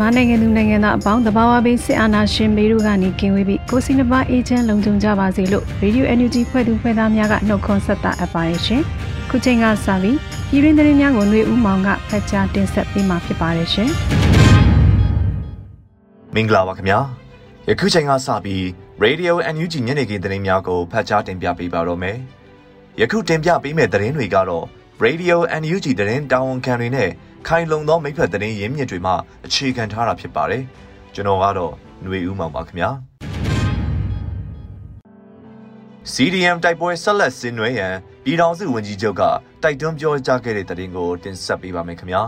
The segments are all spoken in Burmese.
မြန်မာနိုင်ငံသူနိုင်ငံသားအပေါင်းတဘာဝဘေးစစ်အာဏာရှင်မေတို့ကနေကင်းဝေးပြီးကိုစီနှပါအေဂျင့်လုံခြုံကြပါစေလို့ Radio NUG ဖွဲ့သူဖွဲ့သားများကနှုတ်ခွန်းဆက်တာအပ်ပါတယ်ရှင်။ခုချိန်ကစပြီးပြည်တွင်းသတင်းများကိုຫນွေဦးမောင်ကဖတ်ကြားတင်ဆက်ပေးမှာဖြစ်ပါတယ်ရှင်။မင်္ဂလာပါခင်ဗျာ။ယခုချိန်ကစပြီး Radio NUG ညနေခင်းသတင်းများကိုဖတ်ကြားတင်ပြပေးပါတော့မယ်။ယခုတင်ပြပေးမယ့်သတင်းတွေကတော့ Radio NUG သတင်းတာဝန်ခံတွေနဲ့ ခိုင်လုံသောမိဖက်သတင်းရင်းမြစ်တွေမှအခြေခံထားတာဖြစ်ပါတယ်။ကျွန်တော်ကတော့ຫນွေဦးမောင်ပါခင်ဗျာ။ CDM တိုက်ပွဲဆက်လက်ဆင်နွှဲရန်ပြည်ထောင်စုဝန်ကြီးချုပ်ကတိုက်တွန်းပြောကြားခဲ့တဲ့သတင်းကိုတင်ဆက်ပေးပါမယ်ခင်ဗျာ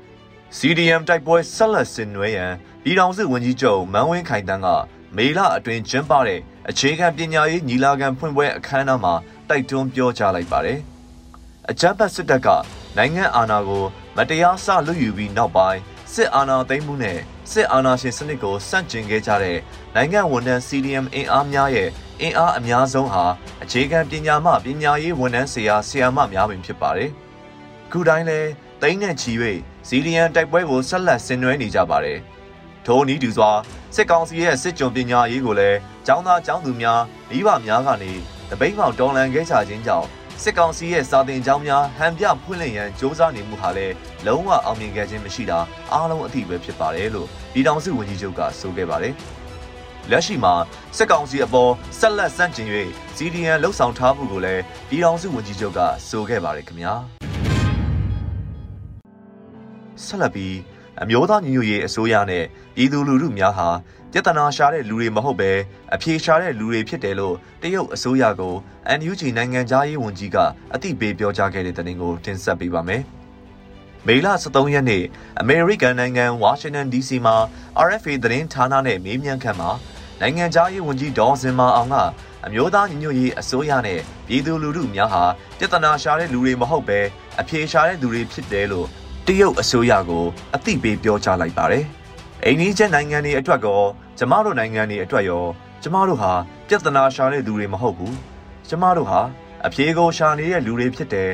။ CDM တိုက်ပွဲဆက်လက်ဆင်နွှဲရန်ပြည်ထောင်စုဝန်ကြီးချုပ်မန်းဝင်းခိုင်တန်းကမေလအတွင်းကျင်းပတဲ့အခြေခံပညာရေးညီလာခံဖွင့်ပွဲအခမ်းအနားမှာတိုက်တွန်းပြောကြားလိုက်ပါတယ်။အကြမ်းဖက်စစ်တပ်က နိုင်ငံအာဏာကိုမတရားဆလွတ်ယူပြီးနောက်ပိုင်းစစ်အာဏာသိမ်းမှုနဲ့စစ်အာဏာရှင်စနစ်ကိုစန့်ကျင်ခဲ့ကြတဲ့နိုင်ငံဝန်ထမ်း CDM အင်အားများရဲ့အင်အားအများဆုံးဟာအခြေခံပညာမှပညာရေးဝန်ထမ်းဆရာဆရာမများပင်ဖြစ်ပါတယ်။ခုတိုင်းလဲတိမ့်နဲ့ချီ၍ CDM တိုက်ပွဲကိုဆက်လက်ဆင်နွှဲနေကြပါတယ်။ထိုနည်းတူစွာစစ်ကောင်စီရဲ့စစ်ကြုံပညာရေးကိုလည်းចောင်းသားចောင်းသူများမိဘများကနေတပိတ်မောင်တော်လန်ခဲ့ကြခြင်းကြောင့် စစ်ကောင်စီရဲ့စာတင်ကြောင်းများဟန်ပြဖွင့်လှစ်ရန်စ조사နေမှုဟာလည်းလုံးဝအောင်မြင်ခဲ့ခြင်းမရှိတာအားလုံးအသိပဲဖြစ်ပါတယ်လို့ပြည်ထောင်စုဝန်ကြီးချုပ်ကဆိုခဲ့ပါတယ်။လက်ရှိမှာစစ်ကောင်စီအပေါ်ဆက်လက်စန့်ကျင်၍ CDN လှုပ်ဆောင်ထားမှုကိုလည်းပြည်ထောင်စုဝန်ကြီးချုပ်ကဆိုခဲ့ပါတယ်ခင်ဗျာ။ဆက်လက်ပြီး အမျိုးသားညီညွတ်ရေးအစိုးရနဲ့ပြည်သူလူထုများဟာပြဿနာရှာတဲ့လူတွေမဟုတ်ပဲအဖြေရှာတဲ့လူတွေဖြစ်တယ်လို့တရုတ်အစိုးရကို NUG နိုင်ငံသားရေးဝန်ကြီးကအသိပေးပြောကြားခဲ့တဲ့သတင်းကိုတင်ဆက်ပေးပါမယ်။မေလ23ရက်နေ့အမေရိကန်နိုင်ငံဝါရှင်တန် DC မှာ RFA သတင်းဌာနနဲ့မေးမြန်းခန်းမှာနိုင်ငံသားရေးဝန်ကြီးဒေါ်စင်မာအောင်ကအမျိုးသားညီညွတ်ရေးအစိုးရနဲ့ပြည်သူလူထုများဟာပြဿနာရှာတဲ့လူတွေမဟုတ်ပဲအဖြေရှာတဲ့လူတွေဖြစ်တယ်လို့ တရုတ်အစိုးရကိုအသိပေးပြောကြားလိုက်ပါတယ်။အိန္ဒိယနိုင်ငံတွေအတွက်ကောကျမတို့နိုင်ငံတွေအတွက်ရောကျမတို့ဟာပြဿနာရှာတဲ့လူတွေမဟုတ်ဘူးကျမတို့ဟာအဖြေကိုရှာနေတဲ့လူတွေဖြစ်တယ်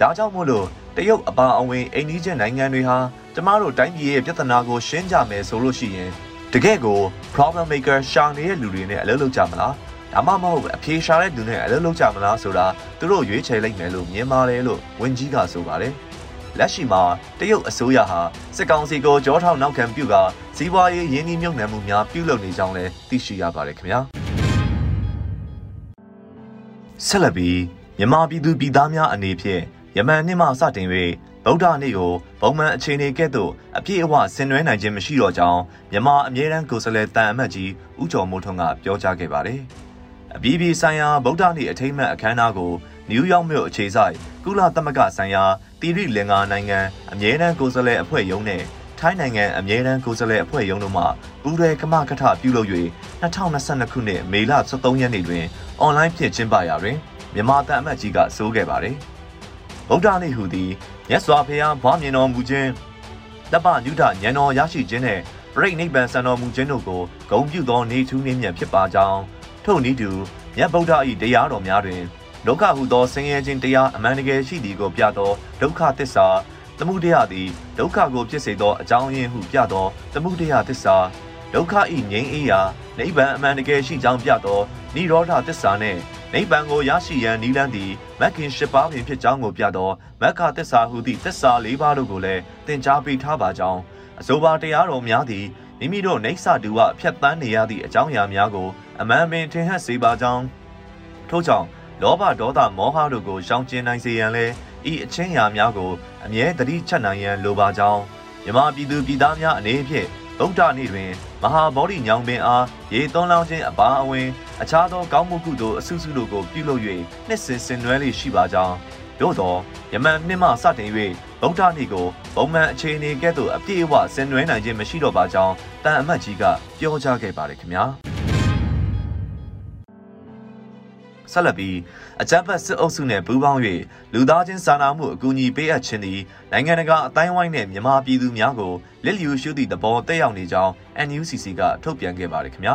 ဒါကြောင့်မို့လို့တရုတ်အပါအဝင်အိန္ဒိယနိုင်ငံတွေဟာကျမတို့တိုင်းပြည်ရဲ့ပြဿနာကိုရှင်းကြမယ်ဆိုလို့ရှိရင်တကယ့်ကို problem maker ရှာနေတဲ့လူတွေနဲ့အလုပ်လုပ်ကြမလားဒါမှမဟုတ်အဖြေရှာတဲ့လူနဲ့အလုပ်လုပ်ကြမလားဆိုတာသူတို့ရွေးချယ်လိုက်မယ်လို့မြင်ပါတယ်လို့ဝန်ကြီးကဆိုပါတယ် လက်ရှိမှာတရုတ်အစိုးရဟာစစ်ကောင်စီကိုကြောထောက်နောက်ခံပြုကာစီးပွားရေးရင်းနှီးမြှုပ်နှံမှုများပြုလုပ်နေကြောင်းလည်းသိရှိရပါတယ်ခင်ဗျာဆက်လက်ပြီးမြန်မာပြည်သူပြည်သားများအနေဖြင့်ယမန်နှစ်မှစတင်၍ဗုဒ္ဓနေ့ကိုပုံမှန်အခြေအနေကဲ့သို့အပြည့်အဝဆင်နွှဲနိုင်ခြင်းမရှိတော့ကြောင်းမြန်မာအမြဲတမ်းကိုယ်စားလှယ်တန်အမတ်ကြီးဦးကျော်မိုးထွန်းကပြောကြားခဲ့ပါတယ်။အပြည်ပြည်ဆိုင်ရာဗုဒ္ဓနေ့အထိမ်းအမှတ်အခမ်းအနားကို နယူးယောက်မြို့အခြေစိုက်ကုလသမဂ္ဂဆိုင်ရာတီရိလင်္ကာနိုင်ငံအမြဲတမ်းကိုယ်စားလှယ်အဖွဲ့ရုံးနဲ့ထိုင်းနိုင်ငံအမြဲတမ်းကိုယ်စားလှယ်အဖွဲ့ရုံးတို့မှပူးရဲကမကထပြုလုပ်၍2022ခုနှစ်မေလ23ရက်နေ့တွင်အွန်လိုင်းဖြင့်ကျင်းပရာတွင်မြန်မာတန်အမတ်ကြီးကဆိုခဲ့ပါတယ်။ဗုဒ္ဓနေ့ဟူသည်မြတ်စွာဘုရားဘွားမြင်တော်မူခြင်းတပ္ပညုဒဉာဏ်တော်ရရှိခြင်းနှင့်ပြိဋနိဗ္ဗာန်စံတော်မူခြင်းတို့ကိုဂုဏ်ပြုသောနေထူးနှင်းမြတ်ဖြစ်ပါကြောင်းထို့နည်းတူမြတ်ဗုဒ္ဓ၏တရားတော်များတွင် ဒုက္ခဟုသောဆင်းရဲခြင်းတရားအမှန်တကယ်ရှိသည်ကိုပြသောဒုက္ခသစ္စာသမှုတရားသည်ဒုက္ခကိုဖြစ်စေသောအကြောင်းရင်းဟုပြသောသမှုတရားသစ္စာဒုက္ခဤငြိမ်းအေးရာနိဗ္ဗာန်အမှန်တကယ်ရှိကြောင်းပြသောនិရောဓသစ္စာနှင့်နိဗ္ဗာန်ကိုရရှိရန်နိလန်းသည်မက္ခင်၈ပါးပင်ဖြစ်ကြောင်းကိုပြသောမက္ခသစ္စာဟုသည့်သစ္စာ၄ပါးတို့ကိုလည်းသင်ကြားပေးထားပါကြောင်းအဆိုပါတရားတော်များသည်မိမိတို့နေဆတူဝဖြတ်တန်းနေရသည့်အကြောင်းအရာများကိုအမှန်ပင်ထင်ဟပ်စေပါကြောင်းထို့ကြောင့် လောဘဒေါသမောဟတို့ကိုရှောင်ကျဉ်နိုင်စေရန်လဲဤအချင်းရာများကိုအမြဲတတိချက်နိုင်ရန်လိုပါကြောင်းမြမပြည်သူပြည်သားများအနေဖြင့်ဗုဒ္ဓနေ့တွင်မဟာဗောဓိညောင်ပင်အားရေသွန်းလောင်းခြင်းအပါအဝင်အခြားသောကောင်းမှုကုသိုလ်အဆုစုတို့ကိုပြုလုပ်၍နှစ်စဉ်ဆင်နွှဲလေးရှိပါကြောင်းသို့သောယမန်နှစ်မှစတင်၍ဗုဒ္ဓနေ့ကိုပုံမှန်အခြေအနေကဲ့သို့အပြည့်အဝဆင်နွှဲနိုင်ခြင်းမရှိတော့ပါကြောင်းတန်အမတ်ကြီးကပြောကြားခဲ့ပါတယ်ခင်ဗျာ ဆက်လက်ပြီးအကြမ်းဖက်စစ်အုပ်စုနဲ့ပူးပေါင်း၍လူသားချင်းစာနာမှုအကူအညီပေးအပ်ခြင်းသည်နိုင်ငံတကာအတိုင်းဝိုင်းနဲ့မြန်မာပြည်သူများကိုလက်လျူရှုသည့်သဘောတက်ရောက်နေကြောင်း NUCC ကထုတ်ပြန်ခဲ့ပါတယ်ခင်ဗျာ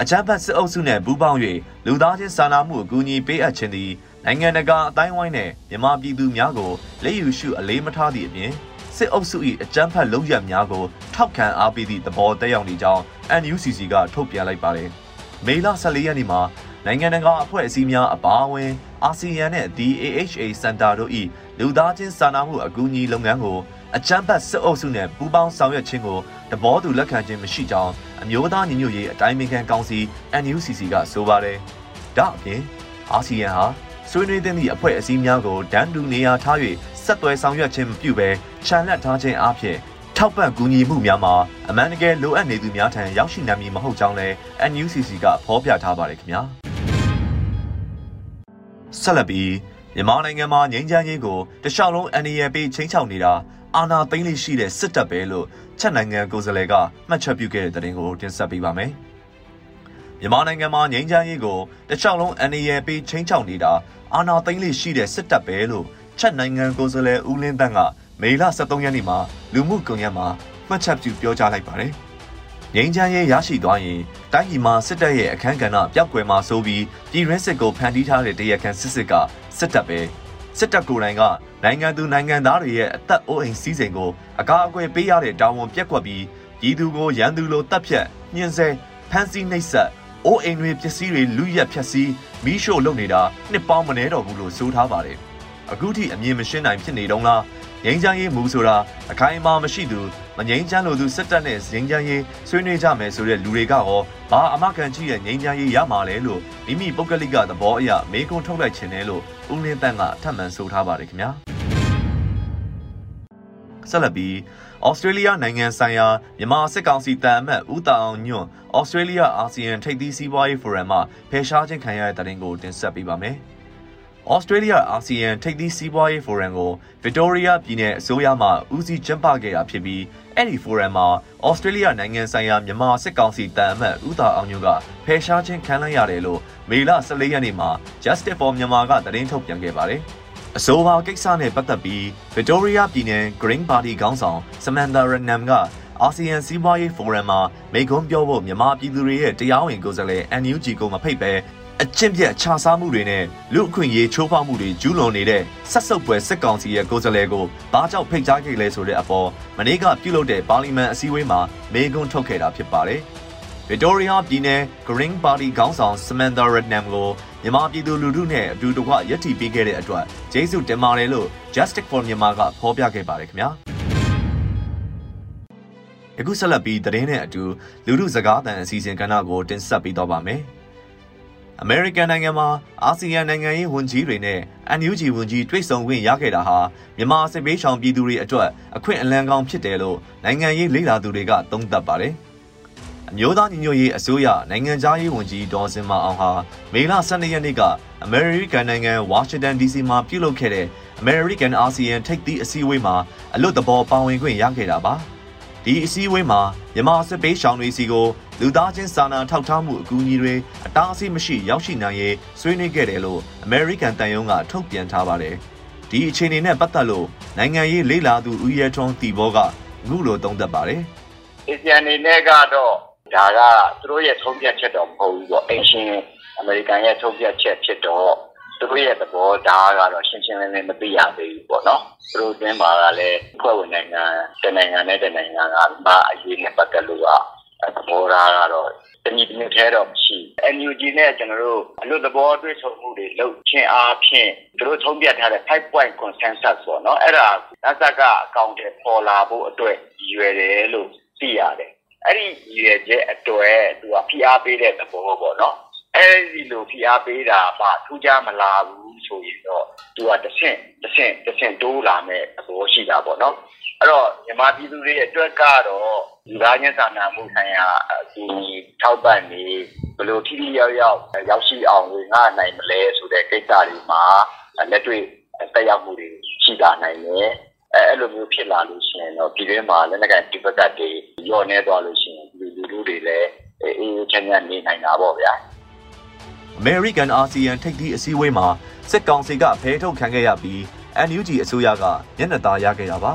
အကြမ်းဖက်စစ်အုပ်စုနဲ့ပူးပေါင်း၍လူသားချင်းစာနာမှုအကူအညီပေးအပ်ခြင်းသည်နိုင်ငံတကာအတိုင်းဝိုင်းနဲ့မြန်မာပြည်သူများကိုလက်ယူရှုအလေးမထားသည့်အပြင်စစ်အုပ်စု၏အကြမ်းဖက်လုပ်ရပ်များကိုထောက်ခံအားပေးသည့်သဘောတက်ရောက်နေကြောင်း NUCC ကထုတ်ပြန်လိုက်ပါတယ်။မေလ14ရက်နေ့မှာ နိုင်ငံတကာအဖွဲ့အစည်းများအပါအဝင်အာဆီယံနဲ့ DAHA Center တို့၏လူသားချင်းစာနာမှုအကူအညီလုပ်ငန်းကိုအကြမ်းဖက်စစ်အုပ်စုနဲ့ပူးပေါင်းဆောင်ရွက်ခြင်းကိုတဘောသူလက်ခံခြင်းမရှိကြောင်းအမျိုးသားညီညွတ်ရေးအတိုင်းအမြံကောင်စီ NUCC ကဆိုပါတယ်။ဒါအပြင်အာဆီယံဟာဆွေးနွေးသည့်အဖွဲ့အစည်းများကိုတန်းတူနေရာထား၍ဆက်သွယ်ဆောင်ရွက်ခြင်းမပြုဘဲခြံလက်ထားခြင်းအပြင်ထောက်ပံ့ကူညီမှုများမှာအမှန်တကယ်လိုအပ်နေသူများထံရောက်ရှိနိုင်မည်မဟုတ်ကြောင်းလည်း NUCC ကဖော်ပြထားပါတယ်ခင်ဗျာ ဆက်လက်ပြီးမြန်မာနိုင်ငံမှာငြိမ်းချမ်းရေးကိုတခြားလုံး NLD ပေးချင်းချောက်နေတာအာဏာသိမ်းလိရှိတဲ့စစ်တပ်ပဲလို့ချက်နိုင်ငံကိုယ်စားလှယ်ကမှတ်ချက်ပြုခဲ့တဲ့တဲ့တင်ကိုတင်ဆက်ပေးပါမယ်။မြန်မာနိုင်ငံမှာငြိမ်းချမ်းရေးကိုတခြားလုံး NLD ပေးချင်းချောက်နေတာအာဏာသိမ်းလိရှိတဲ့စစ်တပ်ပဲလို့ချက်နိုင်ငံကိုယ်စားလှယ်ဦးလင်းတန်းကမေလ23ရက်နေ့မှာလူမှုကွန်ရက်မှာမှတ်ချက်ပြုပြောကြားလိုက်ပါတယ်။ ငြိမ်းချမ်းရေးရရှိသွားရင်တိုင်းပြည်မှာစစ်တပ်ရဲ့အခမ်းကဏ္ဍပျောက်ကွယ်မှာဆိုပြီးပြည်ရင်းစစ်ကိုဖန်တီးထားတဲ့တရားခံစစ်စစ်ကစစ်တပ်ပဲစစ်တပ်ကိုယ်တိုင်ကနိုင်ငံသူနိုင်ငံသားတွေရဲ့အသက်အိုးအိမ်စီးစိမ်ကိုအကာအကွယ်ပေးရတဲ့တာဝန်ပြက်ကွက်ပြီးပြည်သူကိုရန်သူလိုတပ်ဖြတ်ညှဉ်းဆဲဖမ်းဆီးနှိပ်စက်အိုးအိမ်တွေပစ္စည်းတွေလူရက်ဖြက်စီးမီးရှို့လုပ်နေတာနှစ်ပေါင်းမနေတော့ဘူးလို့ဆိုထားပါတယ်အခုထိအမြင်မရှင်းနိုင်ဖြစ်နေတော့လားငိမ့်ချမ်းရေးမူဆိုတာအခိုင်အမာမရှိသူ မငိမ့်ချမ်းလို့သူစစ်တပ်နဲ့ငိမ့်ချမ်းရေးဆွေးနွေးကြမယ်ဆိုတဲ့လူတွေကရောဘာအမကန်ကြီးရဲ့ငိမ့်ချမ်းရေးရမှာလဲလို့မိမိပုဂ္ဂလိကသဘောအရမေးခွန်းထုတ်လိုက်ခြင်းနဲ့လို့ဦးလင်းတန်းကထပ်မံဆိုထားပါတယ်ခင်ဗျာဆက်လက်ပြီးဩစတြေးလျနိုင်ငံဆိုင်ရာမြန်မာစစ်ကောင်စီတန်အမတ်ဦးတာအောင်ညွန့်ဩစတြေးလျအာဆီယံထိပ်သီးစီးပွားရေးဖိုရမ်မှာဖယ်ရှားခြင်းခံရတဲ့တဲ့တင်ကိုတင်ဆက်ပေးပါမယ်။ ဩစတြေးလျအာဆီယံထိပ်သီးစီးပွားရေးဖိုရမ်ကိုဗစ်တိုးရီးယားပြည်နယ်အစိုးရမှဦးစီးကျင်းပခဲ့တာဖြစ်ပြီးအဲ့ဒီဖိုရမ်မှာဩစတြေးလျနိုင်ငံဆိုင်ရာမြန်မာစစ်ကောင်စီတန်အမတ်ဦးသာအောင်ညွကဖယ်ရှားခြင်းခံလိုက်ရတယ်လို့မေလ14ရက်နေ့မှာ Justice for Myanmar ကသတင်းထုတ်ပြန်ခဲ့ပါတယ်။အဆိုပါကိစ္စနဲ့ပတ်သက်ပြီးဗစ်တိုးရီးယားပြည်နယ် Green Party ခေါင်းဆောင်စမန်ဒါရနမ်ကအာဆီယံစီးပွားရေးဖိုရမ်မှာမိန့်ခွန်းပြောဖို့မြန်မာပြည်သူတွေရဲ့တရားဝင်ကိုယ်စားလှယ် NUG ကိုမဖိတ်ပဲ အကျင့်ပြတ်ခြားစားမှုတွေနဲ့လူအခွင့်အရေးချိုးဖောက်မှုတွေကျူးလွန်နေတဲ့ဆက်စုပ်ပွဲစစ်ကောင်စီရဲ့ကိုယ်စားလှယ်ကိုဘာကြောင့်ဖိတ်ကြားခဲ့လဲဆိုတဲ့အပေါ်မနေ့ကပြုလုပ်တဲ့ပါလီမန်အစည်းအဝေးမှာမေးခွန်းထုတ်ခဲ့တာဖြစ်ပါတယ်။ Victoria ပြည်နယ် Green Party ခေါင်းဆောင် Samantha Rednam ကိုမြန်မာပြည်သူလူထုနဲ့အတူတကွရည်တည်ပေးခဲ့တဲ့အတွက်ကျေးဇူးတင်ပါတယ်လို့ Justice for Myanmar ကဖော်ပြခဲ့ပါတယ်ခင်ဗျာ။အခုဆက်လက်ပြီးသတင်းနဲ့အတူလူထုစကားသံအစီအစဉ်ကဏ္ဍကိုတင်ဆက်ပေးတော့ပါမယ်။ အမေရိကန်နိုင်ငံမှာအာဆီယံနိုင်ငံရေးဝန်ကြီးတွေနဲ့ NUG ဝန်ကြီးတွေ့ဆုံခွင့်ရခဲ့တာဟာမြန်မာစစ်ပေးဆောင်ပြည်သူတွေအတွက်အခွင့်အလမ်းကောင်းဖြစ်တယ်လို့နိုင်ငံရေးလေ့လာသူတွေကသုံးသပ်ပါတယ်။အမျိုးသားညီညွတ်ရေးအစိုးရနိုင်ငံသားရေးဝန်ကြီးဒေါ်စင်မအောင်ဟာမေလ12ရက်နေ့ကအမေရိကန်နိုင်ငံဝါရှင်တန် DC မှာပြုလုပ်ခဲ့တဲ့အမေရိကန်အာဆီယံထိပ်သီးအစည်းအဝေးမှာအလွတ်တဘောပါဝင်ခွင့်ရခဲ့တာပါ။ ဒီအစည်းအဝေးမှာမြန်မာစစ်ပေးဆောင်တွေစီကိုလူသားချင်းစာနာထောက်ထားမှုအကူအညီတွေအတားအဆီးမရှိရောက်ရှိနိုင်ရေးဆွေးနွေးခဲ့တယ်လို့ American တန်ယုံကထုတ်ပြန်ထားပါတယ်။ဒီအခြေအနေနဲ့ပတ်သက်လို့နိုင်ငံရေးလေလာသူဦးရဲထွန်းတီဘောကအခုလိုသုံးသပ်ပါတယ်။အေဂျန်နေနဲ့ကတော့ဒါကသူတို့ရဲ့ထုံးပြချက်တော့မဟုတ်ဘူးပေါ့။အရှင်အမေရိကန်ရဲ့ထုံးပြချက်ဖြစ်တော့ သူတို့ရဲ့သဘောထားကတော့ရှင်းရှင်းလင်းလင်းမသိရသေးဘူးပေါ့နော်။သူတို့တွင်းမှာကလည်းဖွဲ့ဝင်နိုင်ငံတနိုင်ငံနဲ့တနိုင်ငံကဘာအရေးနဲ့ပတ်သက်လို့ကသဘောထားကတော့တနည်းတစ်ထဲတော့မရှိ NUG နဲ့ကျွန်တော်တို့အလို့သဘောတွေ့ဆုံမှုတွေလုပ်ချင်းအားဖြင့်သူတို့ထုံးပြထားတဲ့5 point consensus ပေါ့နော်အဲ့ဒါနတ်ဆက်ကအကောင့်တွေပေါ်လာဖို့အတွက်ရွယ်တယ်လို့သိရတယ်အဲ့ဒီရွယ်ချက်အတွက်သူကဖိအားပေးတဲ့သဘောပေါ့နော် အဲ့ဒီလိုဖိအားပေးတာမှထူးခြားမလာဘူးဆိုရင်တော့သူကတစ်ဆင့်တစ်ဆင့်တစ်ဆင့်တိုးလာမဲ့သဘောရှိတာပေါ့နော်အဲ့တော့မြန်မာပြည်သူတွေအတွက်ကတော့လူသားချင်းစာနာမှုဆိုင်ရာအကူအညီထောက်ပံ့နေဘယ်လိုထိထိရောက်ရောက်ရောက်ရှိအောင်ငါနိုင်မလဲဆိုတဲ့ကိစ္စတွေမှာလက်တွေ့တက်ရောက်မှုတွေရှိလာနိုင်တယ်အဲအဲ့လိုမျိုးဖြစ်လာလို့ရှိရင်တော့ပြည်တွင်းမှာလက်နက်ကိုင်ဒီဘက်ကတည်းညော့နေသွားလို့ရှိရင်လူလူလူတွေလည်းအေးအေးချမ်းချမ်းနေနိုင်တာပေါ့ဗျာ American ASEAN ထိပ်သီးအစည်းအဝေးမှာစစ်ကောင်စီကဖဲထုတ်ခံခဲ့ရပြီး NUG အစိုးရကညနေသားရခဲ့တာပါ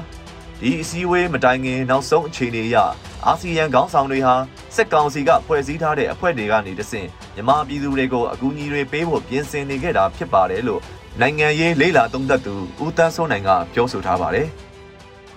ဒီအစည်းအဝေးမတိုင်ခင်နောက်ဆုံးအခြေအနေအရအာဆီယံခေါင်းဆောင်တွေဟာစစ်ကောင်စီကဖွဲ့စည်းထားတဲ့အဖွဲ့တွေကနေတဆင့်မြန်မာပြည်သူတွေကိုအကူအညီတွေပေးဖို့ပြင်ဆင်နေခဲ့တာဖြစ်ပါတယ်လို့နိုင်ငံရေးလေးလာသုံးသပ်သူဦးတန်းစိုးနိုင်ကပြောဆိုထားပါတယ်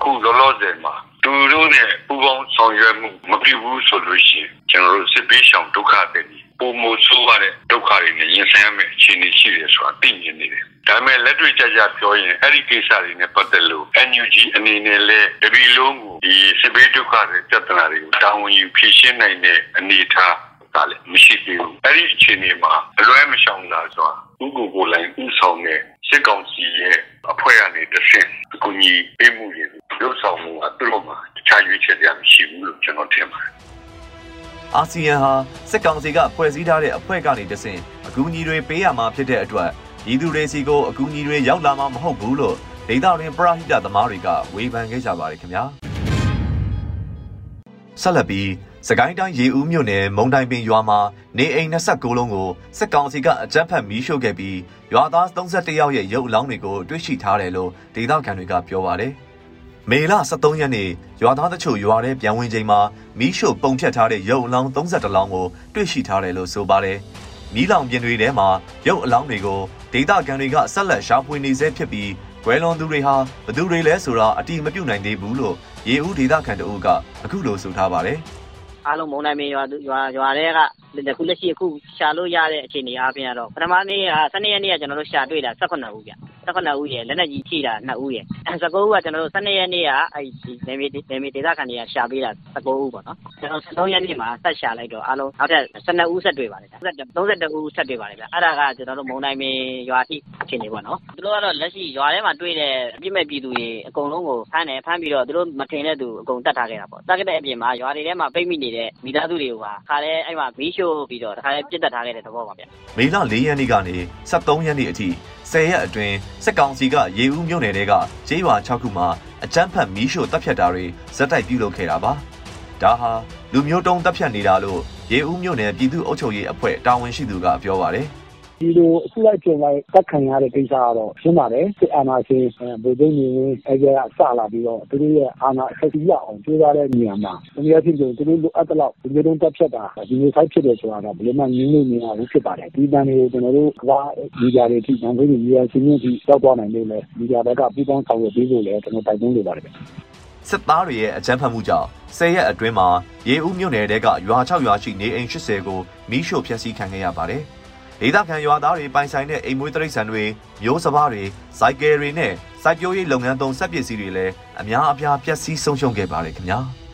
ခုလောလောဆယ်မှာသူတို့နဲ့ပူးပေါင်းဆောင်ရွက်မှုမပြုဘူးဆိုလို့ရှိရင်ကျွန်တော်တို့စစ်ပေးရှောင်ဒုက္ခတွေ ပုံမဆိုးရတဲ့ဒုက္ခတွေနဲ့ရင်ဆိုင်ရမယ့်အခြေအနေရှိတယ်ဆိုတာသိမြင်နေတယ်။ဒါပေမဲ့လက်တွေ့ကြကြပြောရင်အဲ့ဒီကိစ္စတွေနဲ့ပတ်သက်လို့ NUG အနေနဲ့လည်းတပီလုံးကိုဒီစစ်ပေးဒုက္ခတွေပြဿနာတွေကိုတာဝန်ယူဖြေရှင်းနိုင်တဲ့အနေအထားကလည်းမရှိသေးဘူး။အဲ့ဒီအခြေအနေမှာအလွဲမရှောင်တာဆိုတာဥကိုကိုလိုင်းဥဆောင်တဲ့စစ်ကောင်စီရဲ့အဖွဲ့ကနေတစ်ဆင့်အကူအညီပေးမှုတွေရုပ်ဆောင်မှုကသူတို့မှာတခြားရွေးချယ်ရမရှိဘူးလို့ကျွန်တော်ထင်ပါတယ် အာဆီယံဟာစစ်ကောင်စီကဖွဲ့စည်းထားတဲ့အဖွဲ့ကနေတဆင့်အကူအညီတွေပေးရမှာဖြစ်တဲ့အတွက်ဤသူတွေစီကိုအကူအညီတွေရောက်လာမှာမဟုတ်ဘူးလို့ဒေသတွင်ပရဟိတသမားတွေကဝေဖန်ခဲ့ကြပါတယ်ခင်ဗျာဆက်လက်ပြီးစကိုင်းတိုင်းရေဦးမြို့နယ်မုံတိုင်ပင်ရွာမှာနေအိမ်29လုံးကိုစစ်ကောင်စီကအကြမ်းဖက်မီးရှို့ခဲ့ပြီးရွာသား31ယောက်ရဲ့ရုပ်အလောင်းတွေကိုတွေ့ရှိထားတယ်လို့ဒေသခံတွေကပြောပါတယ်။ မေလ23ရက်နေ့ရွာသားတချို့ရွာထဲပြန်ဝင်ချိန်မှာမီးရှို့ပုံဖြတ်ထားတဲ့ရုပ်အလောင်း32လောင်းကိုတွေ့ရှိထားတယ်လို့ဆိုပါတယ်။မီးလောင်ပြင်တွေထဲမှာရုပ်အလောင်းတွေကိုဒေသခံတွေကဆက်လက်ရှာဖွေနေဆဲဖြစ်ပြီးကွယ်လွန်သူတွေဟာဘသူတွေလဲဆိုတာအတိမပြုတ်နိုင်သေးဘူးလို့ရေဦးဒေသခံတို့ကအခုလိုဆိုထားပါတယ်။အားလုံးမုံနိုင်မင်းရွာရွာရွာတွေက အခုလက်ရှိအခုရှာလို့ရတဲ့အခြေအနေအားဖြင့်ကတော့ပထမနေ့က12ရက်နေ့ကကျွန်တော်တို့ရှာတွေ့တာ18ဦးဗျ18ဦးရယ်လက်နက်ကြီးထိတာ2ဦးရယ်19ဦးကကျွန်တော်တို့12ရက်နေ့ကအဲဒီနေမီနေမီဒေသခံတွေကရှာပေးတာ19ဦးပေါ့နော်ကျွန်တော်13ရက်နေ့မှာဆက်ရှာလိုက်တော့အားလုံးနောက်ထပ်12ဦးဆက်တွေ့ပါတယ်ဗျ32ဦးဆက်တွေ့ပါတယ်ဗျအဲ့ဒါကကျွန်တော်တို့မုံနိုင်မင်းရွာထိအခြေအနေပေါ့နော်သူတို့ကတော့လက်ရှိရွာထဲမှာတွေ့တဲ့အပြစ်မဲ့ပြည်သူတွေအကုန်လုံးကိုဖမ်းတယ်ဖမ်းပြီးတော့သူတို့မထင်တဲ့သူအကုန်တတ်ထားခဲ့တာပေါ့တတ်ခဲ့တဲ့အပြင်မှာရွာတွေထဲမှာပိတ်မိနေတဲ့မိသားစုတွေကိုပါခါလဲအဲ့မှာမီးရှို့ပြီးတော့တခါလဲပြစ်တက်ထားခဲ့တဲ့သဘောပါဗျမေလ၄ရက်နေ့ကနေ23ရက်နေ့အထိ10ရက်အတွင်းစစ်ကောင်စီကရေဦးမြို့နယ်တဲကကျေးရွာ6ခုမှာအကြမ်းဖက်မီးရှို့တပ်ဖြတ်တာတွေဇက်တိုက်ပြုလုပ်ခဲ့တာပါ။ဒါဟာလူမျိုးတုံးတပ်ဖြတ်နေတာလို့ရေဦးမြို့နယ်ပြည်သူ့အုပ်ချုပ်ရေးအဖွဲ့တာဝန်ရှိသူကပြောပါတယ်။ ဒီလိုအခုလိုက်ပြန်လိုက်တက်ခံရတဲ့ကိစ္စကတော့ရှင်းပါတယ်စစ်အာဏာရှင်ဗိုလ်ချုပ်နေရင်အဲကစလာပြီးတော့သူတို့ရဲ့အာဏာအဆက်ကြီးရအောင်ကြိုးစားတဲ့နေရာမှာတကယ်ဖြစ်ကြသူတို့လိုအပ်တဲ့လောက်ဒီလိုတက်ဖြတ်တာဒီလိုဆိုင်ဖြစ်တယ်ဆိုတာကဘယ်မှငင်းလို့မရဘူးဖြစ်ပါတယ်ဒီတန်တွေကိုကျွန်တော်တို့ကဘာဒီကြတွေထိနံပေးနေရချင်းချင်းထိတောက်သွားနိုင်လို့လဲဒီကြဘက်ကပူပေါင်းဆောင်ရွက်ပြီးလို့လဲကျွန်တော်တိုက်တွန်းလိုပါတယ်စစ်သားတွေရဲ့အကြမ်းဖက်မှုကြောင့်10ရက်အတွင်းမှာရေဦးမြို့နယ်တဲကရွာ6ရွာရှိနေအိမ်80ကိုမီးရှို့ဖျက်ဆီးခံခဲ့ရပါတယ်။ ဒေသခံရွာသားတွေပိုင်ဆိုင်တဲ့အိမ်မွေးတိရစ္ဆာန်တွေမျိုးစပါးတွေစိုက်ကယ်တွေနဲ့စိုက်ပျိုးရေးလုပ်ငန်းသုံးစက်ပစ္စည်းတွေလည်းအများအပြားပျက်စီးဆုံးရှုံးခဲ့ပါတယ်ခင်ဗျာ။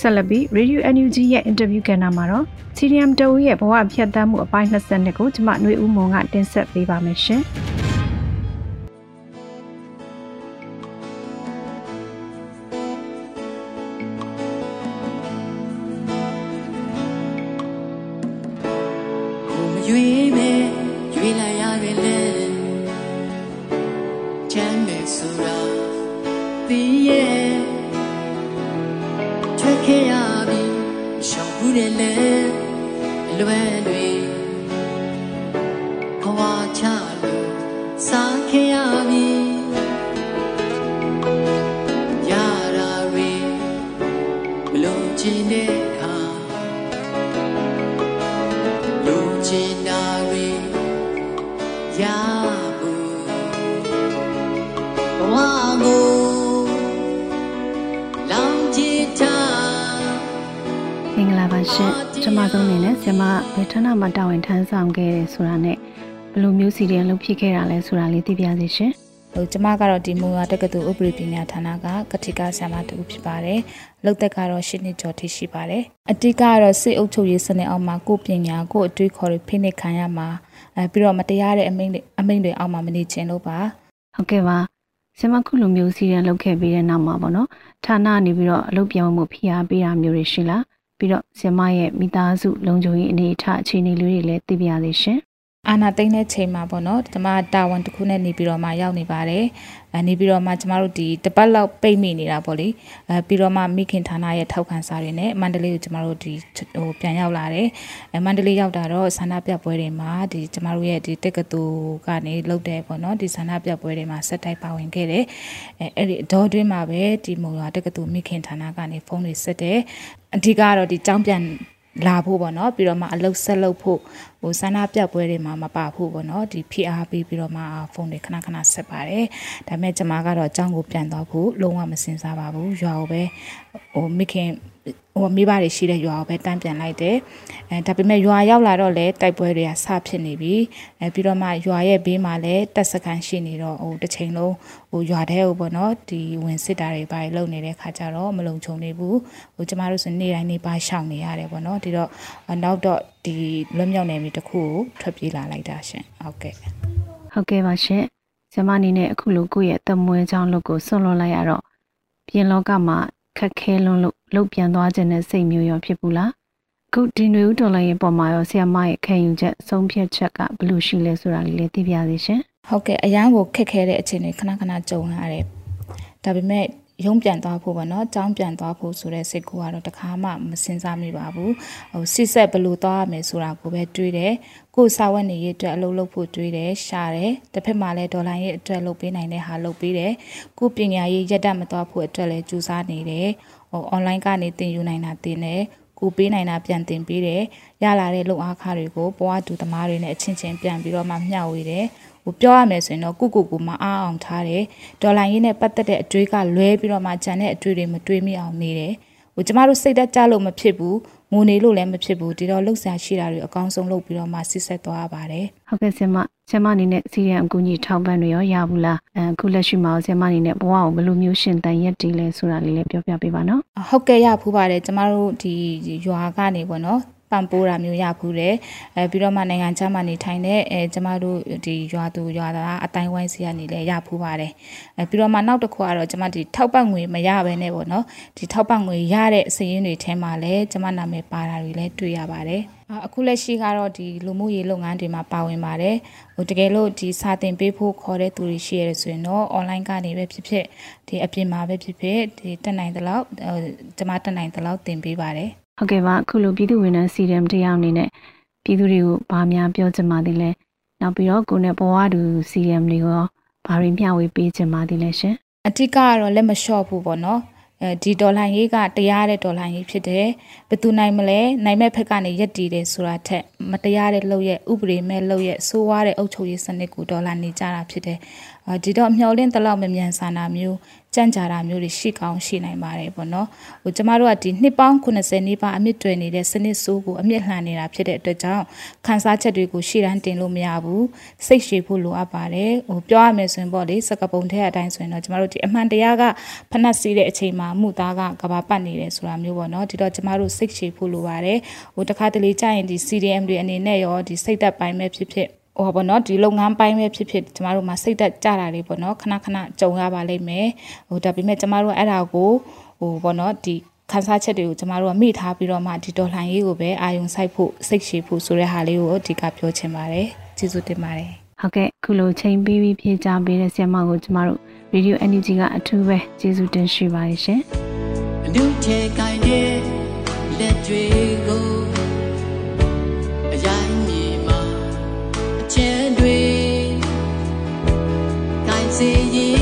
ဆက်လက်ပြီး Radio NUG ရဲ့ interview ကဏ္ဍမှာတော့ CDM တအူးရဲ့ဘဝဖြတ်သန်းမှုအပိုင်း22ကိုကျမຫນွေဦးမွန်ကတင်ဆက်ပေးပါမယ်ရှင်။။ မင်္ဂလာပါရှင်ကျွန်မဆုံးအနေနဲ့ဆရာမဘယ်ဌာနမှာတာဝန်ထမ်းဆောင်ခဲ့တယ်ဆိုတာနဲ့ဘယ်လိုမျိုးစီရီယံလုပ်ဖြစ်ခဲ့တာလဲဆိုတာလေးသိပြစေရှင်ဟိုကျမကတော့ဒီမူဝါတက္ကသိုလ်ဥပဒေပညာဌာနကကတိကဆရာမတူဖြစ်ပါတယ်။လောက်သက်ကတော့ရှစ်နှစ်ကျော်ထိရှိပါတယ်။အတိကကတော့စိတ်အုပ်ချုပ်ရေးစနစ်အောက်မှာကိုပညာကိုအတွေ့ခေါ်တွေဖိနှိပ်ခံရမှာအဲပြီးတော့မတရားတဲ့အမိန့်တွေအမိန့်တွေအောက်မှာမနေချင်လို့ပါ။ဟုတ်ကဲ့ပါဆရာမခုလိုမျိုးစီရီယံလုပ်ခဲ့ပြီးတဲ့နောက်မှာပေါ့နော်။ဌာနနေပြီးတော့အလုပ်ပြောင်းမှုဖိအားပေးတာမျိုးတွေရှိလား။ ပြီးတော့ဆရာမရဲ့မိသားစုလုံခြုံရေးအနေအထားအခြေအနေလေးတွေလည်းသိပြရသေးရှင် အာနာသိမ့်တဲ့ချိန်မှာပေါ့နော်ကျွန်မတာဝန်တစ်ခုနဲ့နေပြီးတော့မှရောက်နေပါတယ်အဲနေပြီးတော့မှကျမတို့ဒီတပတ်လောက်ပိတ်မိနေတာပေါ့လေအဲပြီးတော့မှမိခင်ဌာနရဲ့ထောက်ခံစာတွေနဲ့မန္တလေးကိုကျမတို့ဒီဟိုပြန်ရောက်လာတယ်အဲမန္တလေးရောက်တာတော့ဆန္ဒပြပွဲတွေမှာဒီကျမတို့ရဲ့ဒီတက်ကတူကနေလှုပ်တယ်ပေါ့နော်ဒီဆန္ဒပြပွဲတွေမှာဆက်တိုက်ပါဝင်ခဲ့တယ်အဲအဲ့ဒီအတော်တွင်းမှာပဲဒီမုံရွာတက်ကတူမိခင်ဌာနကနေဖုန်းတွေဆက်တယ်အဓိကတော့ဒီចောင်းပြန် လာဖို့ပေါ့နော်ပြီးတော့မှအလုတ်ဆက်လုပ်ဖို့ဟိုဆန္ဒပြပွဲတွေမှာမပါဖို့ပေါ့နော်ဒီဖိအားပေးပြီးတော့မှဖုန်းတွေခဏခဏဆက်ပါတယ်ဒါပေမဲ့ကျွန်မကတော့အကြောင်းကိုပြန်တော့ဖို့လုံးဝမစင်စားပါဘူးရွာကိုပဲဟိုမိခင် ဟိုမိဘတွေရှိတဲ့ရွာကိုပဲတန်းပြန်လိုက်တယ်အဲဒါပေမဲ့ရွာရောက်လာတော့လေတိုက်ပွဲတွေကဆဖြစ်နေပြီအဲပြီးတော့မှရွာရဲ့ဘေးမှာလည်းတက်စကန်ရှိနေတော့ဟိုတစ်ချိန်လုံးဟိုရွာထဲကိုပေါ့နော်ဒီဝင်စစ်တာတွေပါလုံနေတဲ့ခါကျတော့မလုံခြုံနေဘူးဟိုကျမတို့ဆိုနေ့တိုင်းနေပါရှောင်နေရတယ်ပေါ့နော်ဒီတော့နောက်တော့ဒီလွတ်မြောက်နေပြီတခုကိုထွက်ပြေးလာလိုက်တာရှင်ဟုတ်ကဲ့ဟုတ်ကဲ့ပါရှင်ကျမအနေနဲ့အခုလိုကိုယ့်ရဲ့တမွေးချောင်းလုပ်ကိုဆွန့်လွတ်လိုက်ရတော့ပြင်လောကမှာ ခက်ခဲလွန်းလို့လှုပ်ပြန်သွားခြင်းနဲ့စိတ်မျိုးရောဖြစ်ဘူးလားအခုဒီနွေဦးတော်လိုင်းရဲ့ပုံမှာရောဆီယမရဲ့ခံယူချက်ဆုံးဖြတ်ချက်ကဘယ်လိုရှိလဲဆိုတာလေးလည်းသိပြသေးရှင်ဟုတ်ကဲ့အရန်ကိုခက်ခဲတဲ့အခြေအနေခဏခဏကြုံရတယ်ဒါပေမဲ့ ရုံးပြန်သွားဖို့ပေါ့နော်ကြောင်းပြန်သွားဖို့ဆိုတဲ့စိတ်ကူကတော့တခါမှမစင်စားမိပါဘူးဟိုစစ်ဆက်ဘယ်လိုသွားရမယ်ဆိုတာကိုပဲတွေးတယ်ကိုယ်စာဝတ်နေရေးအတွက်အလုပ်လုပ်ဖို့တွေးတယ်ရှာတယ်တစ်ဖက်မှာလည်းဒေါ်လာရေးအတွက်လုပ်ပေးနိုင်တဲ့ဟာလုပ်ပေးတယ်ကိုပညာရေးရက်တမသွားဖို့အတွက်လည်းကြိုးစားနေတယ်ဟို online ကနေသင်ယူနိုင်တာသင်တယ်ကိုပေးနိုင်တာပြန်တင်ပေးတယ်ရလာတဲ့လုံအားခတွေကိုဘဝတူသမားတွေနဲ့အချင်းချင်းပြန်ပြီးတော့မှမျှဝေတယ် ဟိုပြောရမယ်ဆိုရင်တော့ကုကုကူမအားအောင်ထားတယ်ဒေါ်လာရင်းနဲ့ပတ်သက်တဲ့အတွေးကလွဲပြီးတော့မှဂျန်တဲ့အတွေးတွေမတွေးမိအောင်နေတယ်ဟိုကျမတို့စိတ်သက်ကြလို့မဖြစ်ဘူးငိုနေလို့လည်းမဖြစ်ဘူးဒီတော့လှုပ်ရှားရှိတာတွေအကောင်းဆုံးလုပ်ပြီးတော့မှစစ်ဆက်သွားရပါတယ်ဟုတ်ကဲ့ဆင်မဆင်မအနေနဲ့စီရန်အကူကြီးထောက်ပံ့တွေရောရဘူးလားအခုလက်ရှိမှာဆင်မအနေနဲ့ဘဝကိုဘယ်လိုမျိုးရှင်တန်ရက်တည်လဲဆိုတာလေးလည်းပြောပြပေးပါနော်ဟုတ်ကဲ့ရဖူးပါတယ်ကျမတို့ဒီရွာကနေပေါ့နော် ပံပိုးတာမျိုးရဖူးတယ်အဲပြီးတော့မှနိုင်ငံခြားမှာနေထိုင်တဲ့အဲကျမတို့ဒီရွာသူရွာသားအတိုင်းဝိုင်းစီကနေလည်းရဖူးပါတယ်အဲပြီးတော့မှနောက်တစ်ခုကတော့ကျမဒီထောက်ပံ့ငွေမရဘဲနဲ့ပေါ့နော်ဒီထောက်ပံ့ငွေရတဲ့အစည်းအဝေးတွေထဲမှာလည်းကျမနာမည်ပါတာတွေလည်းတွေ့ရပါတယ်အခုလက်ရှိကတော့ဒီလူမှုရေးလုပ်ငန်းတွေမှာပါဝင်ပါတယ်ဟိုတကယ်လို့ဒီစာသင်ပေးဖို့ခေါ်တဲ့သူတွေရှိရဆိုရင်တော့ online ကနေပဲဖြစ်ဖြစ်ဒီအပြင်မှာပဲဖြစ်ဖြစ်ဒီတက်နိုင်တဲ့လောက်ကျမတက်နိုင်တဲ့လောက်သင်ပေးပါတယ် ဟုတ်ကဲ့ပါအခုလိုပြည်သူဝန်ထမ်းစီရမ်တရားအနေနဲ့ပြည်သူတွေကိုဘာများပြောချင်ပါသေးလဲနောက်ပြီးတော့ကိုနဲ့ဘဝတူစီရမ်တွေကိုဘာတွေမျှဝေပေးချင်ပါသေးလဲရှင်အတိကကတော့လက်မလျှော့ဘူးပေါ့နော်အဲဒီဒေါ်လာရေးကတရားတဲ့ဒေါ်လာရေးဖြစ်တယ်ဘယ်သူနိုင်မလဲနိုင်မဲ့ဖက်ကနေရက်တည်တယ်ဆိုတာထက်မတရားတဲ့လုပ်ရဲ့ဥပဒေမဲ့လုပ်ရဲ့ဆိုးဝါးတဲ့အုပ်ချုပ်ရေးစနစ်ကိုဒေါ်လာနေကြတာဖြစ်တယ်ဒီတော့မျှော်လင့်တလောက်မမြန်ဆန်တာမျိုး ကြံ့ကြာတာမျိုးတွေရှိကောင်းရှိနိုင်ပါတယ်ပေါ့နော်ဟိုကျမတို့ကဒီနှစ်ပေါင်း80နီးပါးအမြင့်တွယ်နေတဲ့စနစ်ဆိုးကိုအမြင့်လှန်နေတာဖြစ်တဲ့အတွက်ကြောင့်ခန်းစားချက်တွေကိုရှေ့တန်းတင်လို့မရဘူးစိတ်ရှည်ဖို့လိုအပ်ပါတယ်ဟိုပြောရမယ်ဆိုရင်ပေါ့လေစကပုံထဲအတိုင်းဆိုရင်တော့ကျမတို့ဒီအမှန်တရားကဖနှက်စီးတဲ့အချိန်မှာမှုသားကကဘာပတ်နေတယ်ဆိုတာမျိုးပေါ့နော်ဒီတော့ကျမတို့စိတ်ရှည်ဖို့လိုပါတယ်ဟိုတခါတလေကြာရင်ဒီ CDM တွေအနေနဲ့ရောဒီစိတ်သက်ပိုင်းပဲဖြစ်ဖြစ် ဟိုပေါ့နော်ဒီလုပ်ငန်းပိုင်းပဲဖြစ်ဖြစ်ကျမတို့မှာစိတ်သက်ကြတာတွေပေါ့နော်ခဏခဏကြုံရပါလိမ့်မယ်ဟိုဒါပေမဲ့ကျမတို့အဲ့ဒါကိုဟိုပေါ့နော်ဒီခန်းစားချက်တွေကိုကျမတို့ကမိထားပြီးတော့မှဒီဒေါ်လှန်ရေးကိုပဲအာယုံစိုက်ဖို့စိတ်ရှည်ဖို့ဆိုတဲ့ဟာလေးကိုအဓိကပြောချင်ပါတယ်ကျေးဇူးတင်ပါတယ်ဟုတ်ကဲ့ခုလိုချိန်ပြီးပြီးဖြေချပေးတဲ့ဆရာမကိုကျမတို့ Radio Energy ကအထူးပဲကျေးဇူးတင်ရှိပါတယ်ရှင်အနုထဲကိုင်းတဲ့လက်တွေ 是意。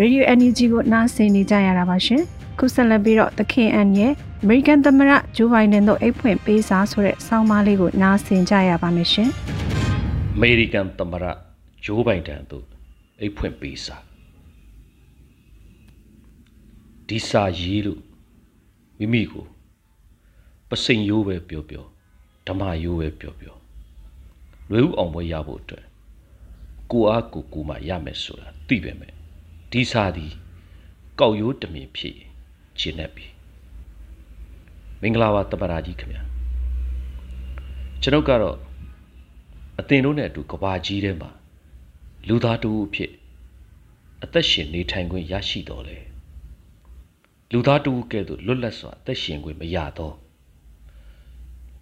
ရေဒီယို NUG ကိုနားဆင်နေကြရတာပါရှင်ခုဆက်လက်ပြီးတော့သခင်အန်ရဲ့ American သမ္မတဂျိုးဘိုင်ဒန်တို့အိတ်ဖွင့်ပေးစာဆိုတဲ့ဆောင်းပါးလေးကိုနားဆင်ကြရပါမယ်ရှင်အမေရိကန်သမ္မတဂျိုးဘိုင်ဒန်တို့အိတ်ဖွင့်ပေးစာဒီစာရေးလို့မိမိကိုပစိန်ရိုးပဲပြောပြောဓမ္မရိုးပဲပြောပြောလွယ်ဥအောင်ပွဲရဖို့အတွက်ကိုအားကိုကိုမှရမယ်ဆိုတာသိပေမဲ့ ဒီစာသည်ကောက်ရိုးတမင်ဖြစ်ရင်ရှင်းနေပြီမင်္ဂလာပါတပ္ပရာကြီးခင်ဗျာကျွန်ုပ်ကတော့အသင်တို့နဲ့အတူကဘာကြီးထဲမှာလူသားတူအဖြစ်အသက်ရှင်နေထိုင်ခွင့်ရရှိတော်လေလူသားတူကဲ့သို့လွတ်လပ်စွာအသက်ရှင်ခွင့်မရတော့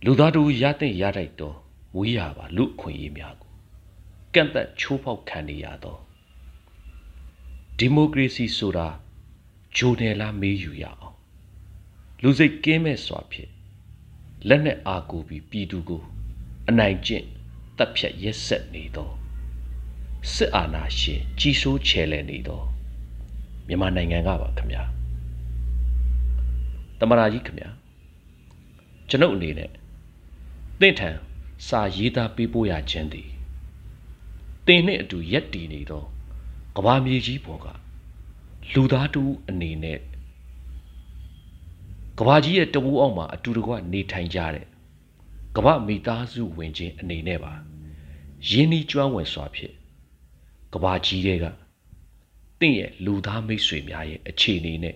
လူသားတူရတဲ့ရတိုက်တော့မွေးရပါလူအခွင့်အရေးများကိုကန့်သက်ချိုးဖောက်ခံနေရတော့ ဒီမိုကရေစီဆိုတာဂျိုနယ်လာမေးယူရအောင်လူစိတ်ကင်းမဲ့စွာဖြင့်လက်နဲ့အာကိုပြီးပြည်သူကို အနိုင်ကျင့်တပ်ဖြတ်ရက်ဆက်နေသောစစ်အာဏာရှင်ကြီးစိုးချယ်လှယ်နေသောမြန်မာနိုင်ငံကပါခင်ဗျာတမရာကြီးခင်ဗျာကျွန်ုပ်အနေနဲ့တင့်ထံစာရေးသားပေးပို့ရခြင်းသည်တင်နှင့်အတူရက်တည်နေသော ကဘာမြေကြီးပေါ်ကလူသားတူအနေနဲ့ကဘာကြီးရဲ့တဝူအောက်မှာအတူတကွနေထိုင်ကြတဲ့ကဘာမိသားစုဝင်ချင်းအနေနဲ့ပါရင်းနှီးကျွမ်းဝင်စွာဖြင့်ကဘာကြီးတွေကတင့်ရဲ့လူသားမိတ်ဆွေများရဲ့အခြေအနေနဲ့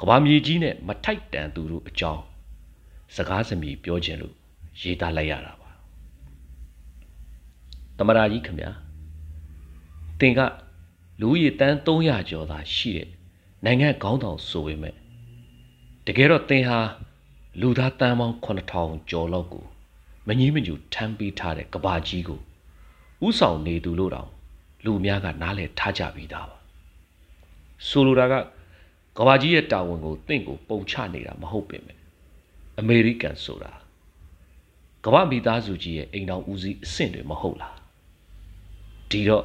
ကဘာမြေကြီးနဲ့မထိုက်တန်သူတို့အကြောင်းစကားစမြည်ပြောခြင်းလို့ရေးသားလိုက်ရတာပါတမရာကြီးခင်ဗျာ တင်ကလူကြီးတန်း300ကျော်သာရှိတဲ့နိုင်ငံခေါင်းဆောင်ဆိုပေမဲ့တကယ်တော့တင်ဟာလူသားတန်းပေါင်း9000ကျော်လောက်ကိုမငြီးမညူထမ်းပေးထားတဲ့ကဘာကြီးကိုဥဆောင်နေသူလို့တောင်လူအများကနားလည်ထားကြပြီးသားပါဆိုလိုတာကကဘာကြီးရဲ့တာဝန်ကိုတင့်ကိုပုံချနေတာမဟုတ်ပင်ပဲအမေရိကန်ဆိုတာကမ္ဘာမိသားစုကြီးရဲ့အိမ်တော်ဦးစီးအဆင့်တွေမဟုတ်လားဒီတော့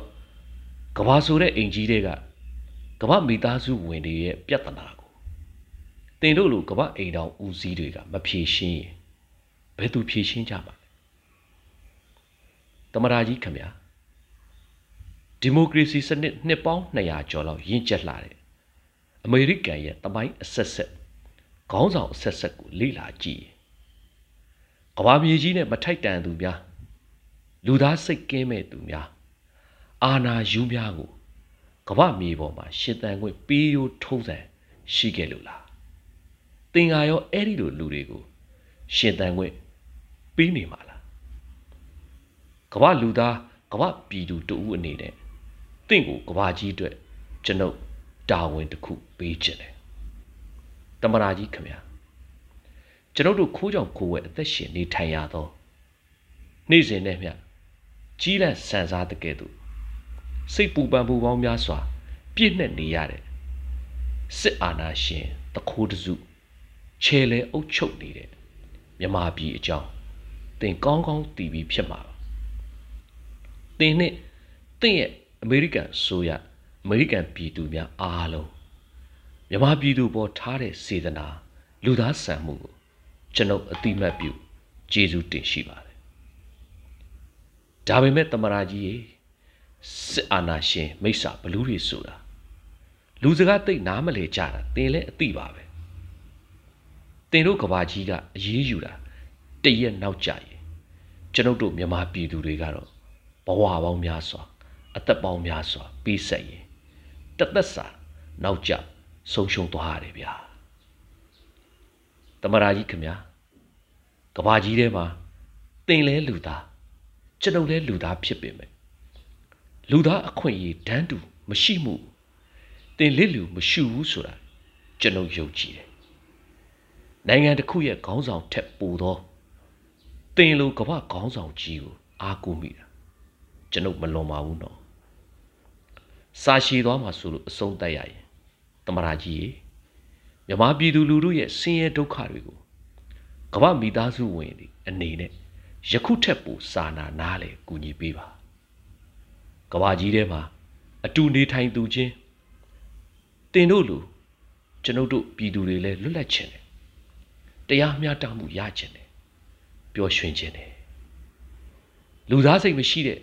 ကဘာဆိုတဲ့အိမ်ကြီးတွေကကမ္ဘာမိသားစုဝင်တွေရဲ့ပြဿနာကိုတင်တို့လိုကမ္ဘာအိမ်တော်ဦးစီးတွေကမဖြေရှင်းရင်ဘယ်သူဖြေရှင်းကြမှာလဲတမရာကြီးခင်ဗျာဒီမိုကရေစီစနစ်နှစ်ပေါင်း200ကျော်လောက်ရင့်ကျက်လာတဲ့အမေရိကန်ရဲ့တမိုင်းအဆက်ဆက်ခေါင်းဆောင်အဆက်ဆက်ကိုလေ့လာကြည့်ရင်ကဘာမြေကြီးနဲ့မထိုက်တန်သူများလူသားစိတ်ကင်းမဲ့သူများ အာနာယူများကိုကမ္ဘာမြေပေါ်မှာရှင်သန်ခွင့်ပေးရိုးထုံးစံရှိခဲ့လို့လားသင်္ဃာရောအဲ့ဒီလိုလူတွေကိုရှင်သန်ခွင့်ပေးနေမှာလားကမ္ဘာလူသားကမ္ဘာပြည်သူတူဦးအနေနဲ့တင့်ကိုကမ္ဘာကြီးအတွက်ကျွန်ုပ်တာဝန်တစ်ခုပေးခြင်းတယ်တမရာကြီးခင်ဗျာကျွန်ုပ်တို့ခိုးကြောင်ခိုးဝဲအသက်ရှင်နေထိုင်ရသော နေ့စဉ်နဲ့မြကြီးလန့်ဆန်စားတဲ့ကဲ့သို့ စိတ်ပူပန်ပူပေါင်းများစွာ ပြည့်နှက်နေရတဲ့စစ်အာဏာရှင်တခိုးတစုခြေလဲအုပ်ချုပ်နေတဲ့မြမပြည်အကြောင်းသင်ကောင်းကောင်းသိပြီးဖြစ်မှာပါသင်နဲ့သင်ရဲ့အမေရိကန်ဆိုရအမေရိကန်ပြည်သူများအားလုံးမြမပြည်သူပေါ်ထားတဲ့စေတနာလူသားဆန်မှုကိုကျွန်ုပ်အတိမတ်ပြုကျေးဇူးတင်ရှိပါတယ်ဒါပေမဲ့တမရာကြီးရေ စစ်အာဏာရှင်မိစ္ဆာဘလူးတွေဆိုတာလူစကားသိနားမလဲကြတာသင်လည်းအသိပါပဲတင်တို့ကဘာကြီးကအရေးယူတာတရက်နောက်ကြရင်ကျွန်ုပ်တို့မြန်မာပြည်သူတွေကတော့ဘဝပေါင်းများစွာအသက်ပေါင်းများစွာပြီးဆက်ရင်တသက်စာနောက်ကျဆုံးရှုံးသွားရတယ်ဗျာတမရာကြီးခင်ဗျာကဘာကြီးထဲမှာတင်လဲလူသားကျွန်ုပ်လဲလူသားဖြစ်ပေမဲ့ လူသားအခွင့်အရေးတန်းတူမရှိမှုတင်လစ်လူမရှိဘူးဆိုတာကျွန်ုပ်ယုံကြည်တယ်နိုင်ငံတစ်ခုရဲ့ခေါင်းဆောင်ထက်ပိုသောတင်လိုကမ္ဘာခေါင်းဆောင်ကြီးကိုအားကိုးမိတာကျွန်ုပ်မလွန်ပါဘူးနော်စာရှည်သွားမှာဆိုလို့အဆုံးတတ်ရရင်တမရာကြီးရေမြမပြည်သူလူထုရဲ့ဆင်းရဲဒုက္ခတွေကိုကမ္ဘာမိသားစုဝင်တွေအနေနဲ့ယခုထက်ပိုစာနာနားလေကူညီပေးပါ ကဘာကြီးထဲမှာအတူနေထိုင်သူချင်းတင်တို့လူကျွန်ုပ်တို့ပြည်သူတွေလည်းလွတ်လပ်ခြင်းတယ်တရားမျှတမှုရခြင်းတယ်ပျော်ရွှင်ခြင်းတယ်လူသားစိတ်မရှိတဲ့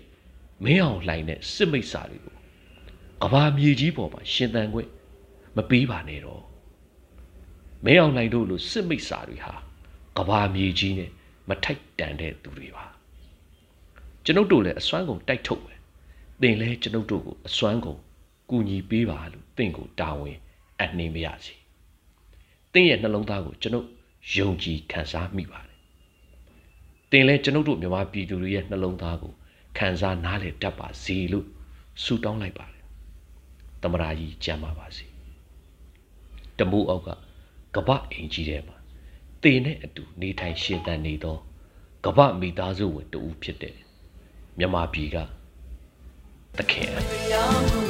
မင်းအောင်လှိုင်တဲ့စစ်မိတ်စာတွေကိုကဘာမြေကြီးပေါ်မှာရှင်သန်ခွင့်မပေးပါနဲ့တော့မင်းအောင်လှိုင်တို့လိုစစ်မိတ်စာတွေဟာကဘာမြေကြီးနဲ့မထိုက်တန်တဲ့သူတွေပါကျွန်ုပ်တို့လည်းအစွမ်းကုန်တိုက်ထုတ်မယ် သင်လည်းကျွန်ုပ်တို့ကိုအစွမ်းကုန်ကူညီပေးပါလို့သင်ကိုတာဝန်အနှင်းမရစီသင်ရဲ့နှလုံးသားကိုကျွန်ုပ်ယုံကြည်ခံစားမိပါတယ်သင်လည်းကျွန်ုပ်တို့မြန်မာပြည်သူတွေရဲ့နှလုံးသားကိုခံစားနားလည်တတ်ပါစေလို့ဆုတောင်းလိုက်ပါတယ်တမရာကြီးကြံပါပါစေတမိုးအောက်ကကပအင်ကြီးထဲမှာတေနဲ့အတူနေထိုင်ရှင်သန်နေသောကပမိသားစုဝင်တူဖြစ်တဲ့မြန်မာပြည်က သခ